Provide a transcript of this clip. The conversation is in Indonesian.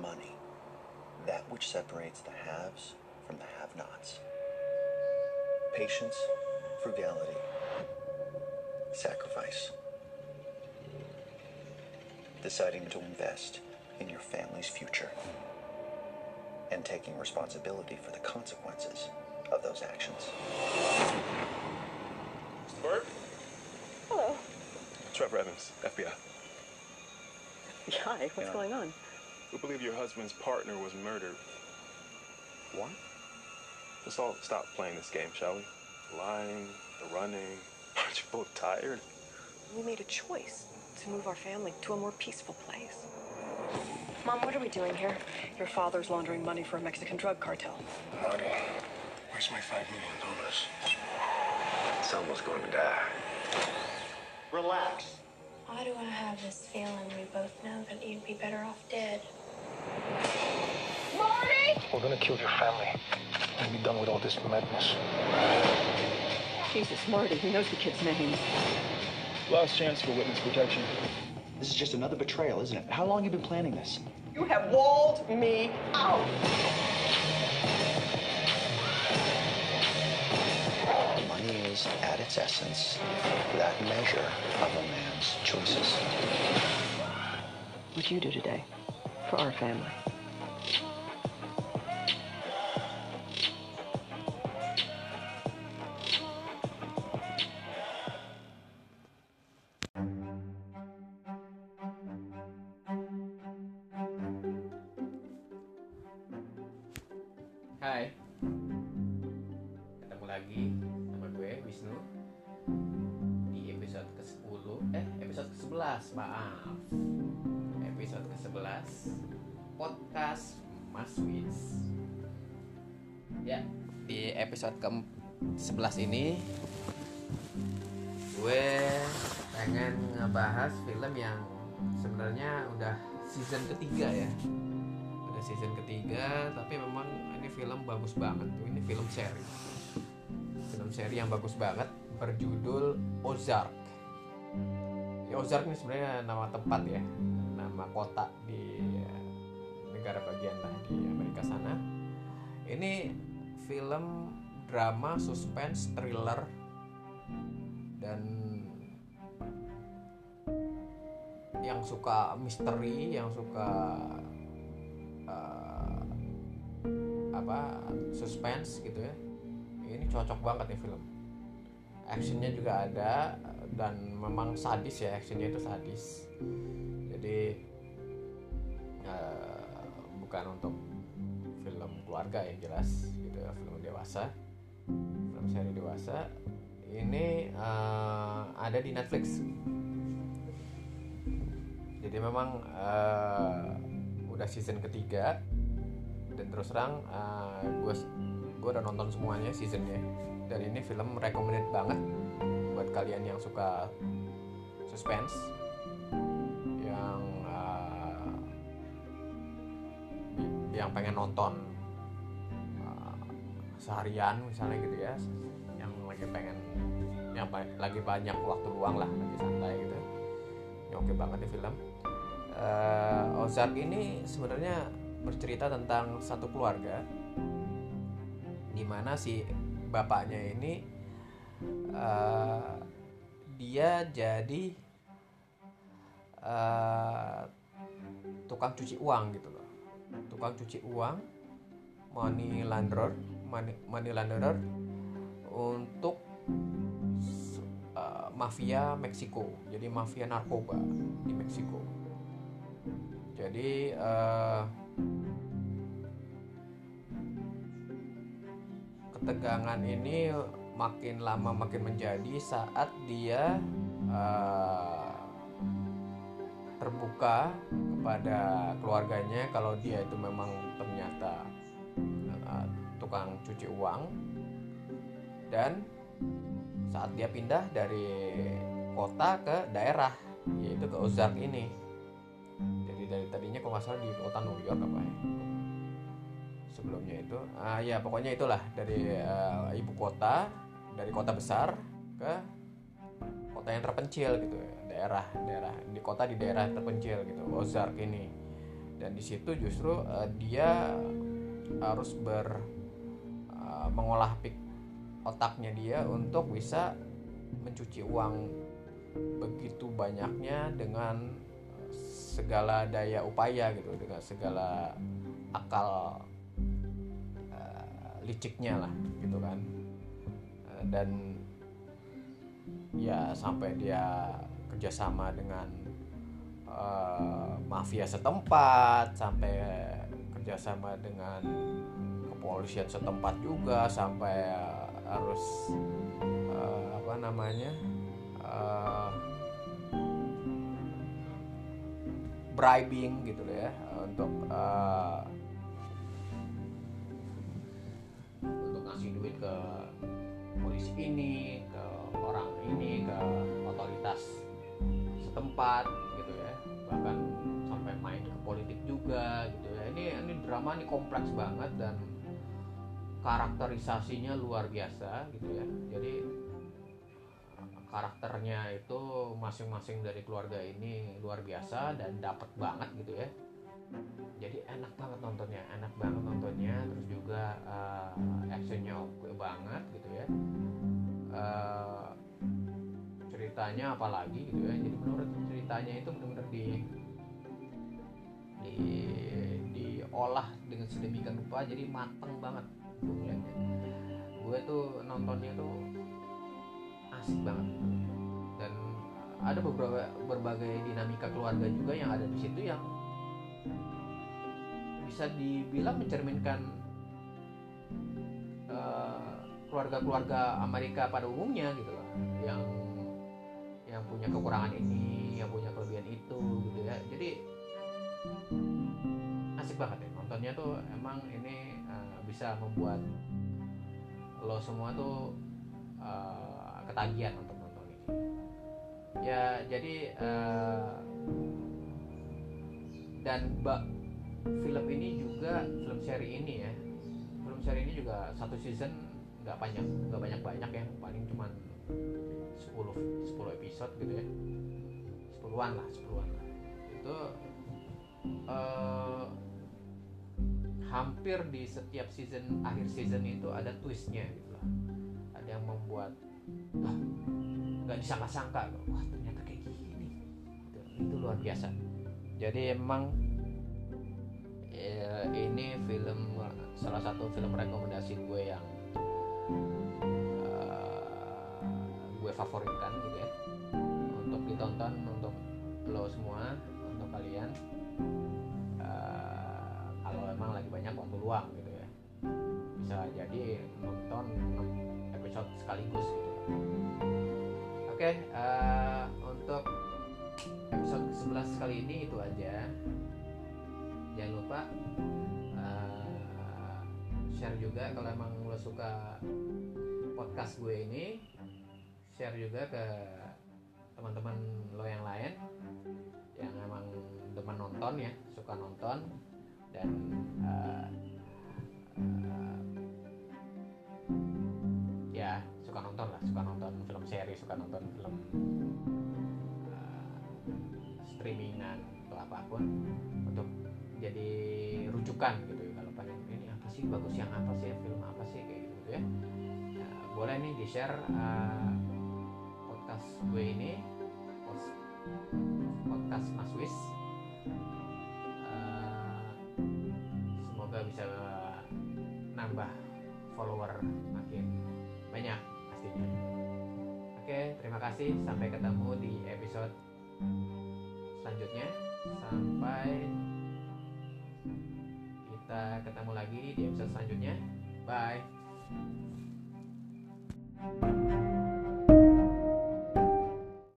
money, that which separates the haves from the have nots. Patience, frugality, sacrifice. Deciding to invest in your family's future and taking responsibility for the consequences of those actions. Mr. Burke? Hello. Trevor Evans, FBI. Hi, what's Yeah. going on? We believe your husband's partner was murdered. What? Let's all stop playing this game, shall we? The lying, the running. Aren't you both tired? We made a choice to move our family to a more peaceful place. Mom, what are we doing here? Your father's laundering money for a Mexican drug cartel. Marty, where's my five million dollars? Someone's going to die. Relax. Why do I have this feeling we both know that you'd be better off dead? We're gonna kill your family and be done with all this madness. Jesus, Marty, he knows the kid's name. Last chance for witness protection. This is just another betrayal, isn't it? How long have you been planning this? You have walled me out. Money is, at its essence, that measure of a man's choices. What'd you do today for our family? Maaf. Episode ke-11 Podcast Mas Wis. Ya di episode ke-11 ini Gue pengen ngebahas film yang sebenarnya udah season ketiga ya. Udah season ketiga tapi memang ini film bagus banget. Ini film seri. Film seri yang bagus banget berjudul Ozark ya, Ozark ini sebenarnya nama tempat ya. Nama kota di eh, negara bagian lah di Amerika sana. Ini film drama suspense thriller dan yang suka misteri yang suka eh, apa suspense gitu ya. Ini cocok banget nih film. Actionnya juga ada dan memang sadis ya actionnya itu sadis. Jadi eh, bukan untuk film keluarga yang jelas gitu ya film dewasa. Film seri dewasa. Ini eh, ada di Netflix. Jadi memang eh, udah season ketiga. Dan terus terang gue gue udah nonton semuanya seasonnya. Dan ini film recommended banget kalian yang suka suspense yang eh, yang pengen nonton eh, seharian misalnya gitu ya yang lagi pengen yang ba- lagi banyak waktu luang lah lagi santai gitu. Ini oke banget nih film. Eh, Ozark ini sebenarnya bercerita tentang satu keluarga di mana si bapaknya ini eh, dia jadi eh, tukang cuci uang gitu loh. Tukang cuci uang money launderer money, money launderer untuk eh, mafia Meksiko. Jadi mafia narkoba di Meksiko. Jadi eh, ketegangan ini makin lama makin menjadi saat dia eh, terbuka kepada keluarganya kalau dia itu memang ternyata eh, tukang cuci uang. Dan saat dia pindah dari kota ke daerah yaitu ke Ozark ini. Jadi dari tadinya kalau nggak salah di kota New York apa ya? Sebelumnya itu ah ya pokoknya itulah dari eh, ibu kota dari kota besar ke kota yang terpencil gitu ya. Daerah daerah di kota di daerah terpencil gitu. Ozark ini. Dan di situ justru uh, dia harus ber uh, mengolah pik otaknya dia untuk bisa mencuci uang begitu banyaknya dengan segala daya upaya gitu dengan segala akal uh, liciknya lah gitu kan dan ya sampai dia kerjasama dengan uh, mafia setempat sampai kerjasama dengan kepolisian setempat juga sampai uh, harus uh, apa namanya uh, bribing gitu ya untuk uh, untuk ngasih duit ke polisi ini ke orang ini ke otoritas setempat gitu ya. Bahkan sampai main ke politik juga gitu ya. Ini ini drama ini kompleks banget dan karakterisasinya luar biasa gitu ya. Jadi karakternya itu masing-masing dari keluarga ini luar biasa dan dapat banget gitu ya jadi enak banget nontonnya enak banget nontonnya. Terus juga uh, actionnya oke banget gitu ya. Uh, ceritanya apalagi gitu ya. Jadi menurut ceritanya itu benar-benar di di diolah dengan sedemikian rupa. Jadi mateng banget gue gue tuh nontonnya tuh asik banget. Dan ada beberapa berbagai dinamika keluarga juga yang ada di situ yang bisa dibilang mencerminkan keluarga-keluarga Amerika pada umumnya gitu loh. Yang yang punya kekurangan ini yang punya kelebihan itu gitu ya. Jadi asik banget ya. Nontonnya tuh emang ini uh, bisa membuat lo semua tuh uh, ketagihan untuk nonton ini. Ya jadi uh, dan mbak film ini juga film seri ini ya. Film seri ini juga satu season nggak banyak nggak banyak banyak ya. Paling cuman 10 10 episode gitu ya. 10-an lah 10-an lah. Itu uh, hampir di setiap season akhir season itu ada twistnya gitu lah. Ada yang membuat wah nggak disangka-sangka wah ternyata kayak gini. Itu, itu luar biasa. Jadi emang ini film salah satu film rekomendasi gue yang uh, gue favoritkan gitu ya. Untuk ditonton untuk lo semua untuk kalian. Uh, kalau emang lagi banyak waktu luang gitu ya. Bisa jadi nonton episode sekaligus gitu. Oke okay, uh, untuk episode ke-11 kali ini itu aja uh, share juga kalau emang lo suka podcast gue ini share juga ke teman-teman lo yang lain yang emang demen nonton ya suka nonton. Dan uh, uh, ya suka nonton lah suka nonton film seri suka nonton film uh, streamingan atau apa pun sih bagus yang apa sih film apa sih kayak gitu, ya. Nah, boleh nih di share uh, podcast gue ini podcast Mas Wis. Uh, semoga bisa nambah follower makin banyak pastinya. Oke terima kasih sampai ketemu di episode selanjutnya. Sampai kita ketemu lagi di episode selanjutnya. Bye.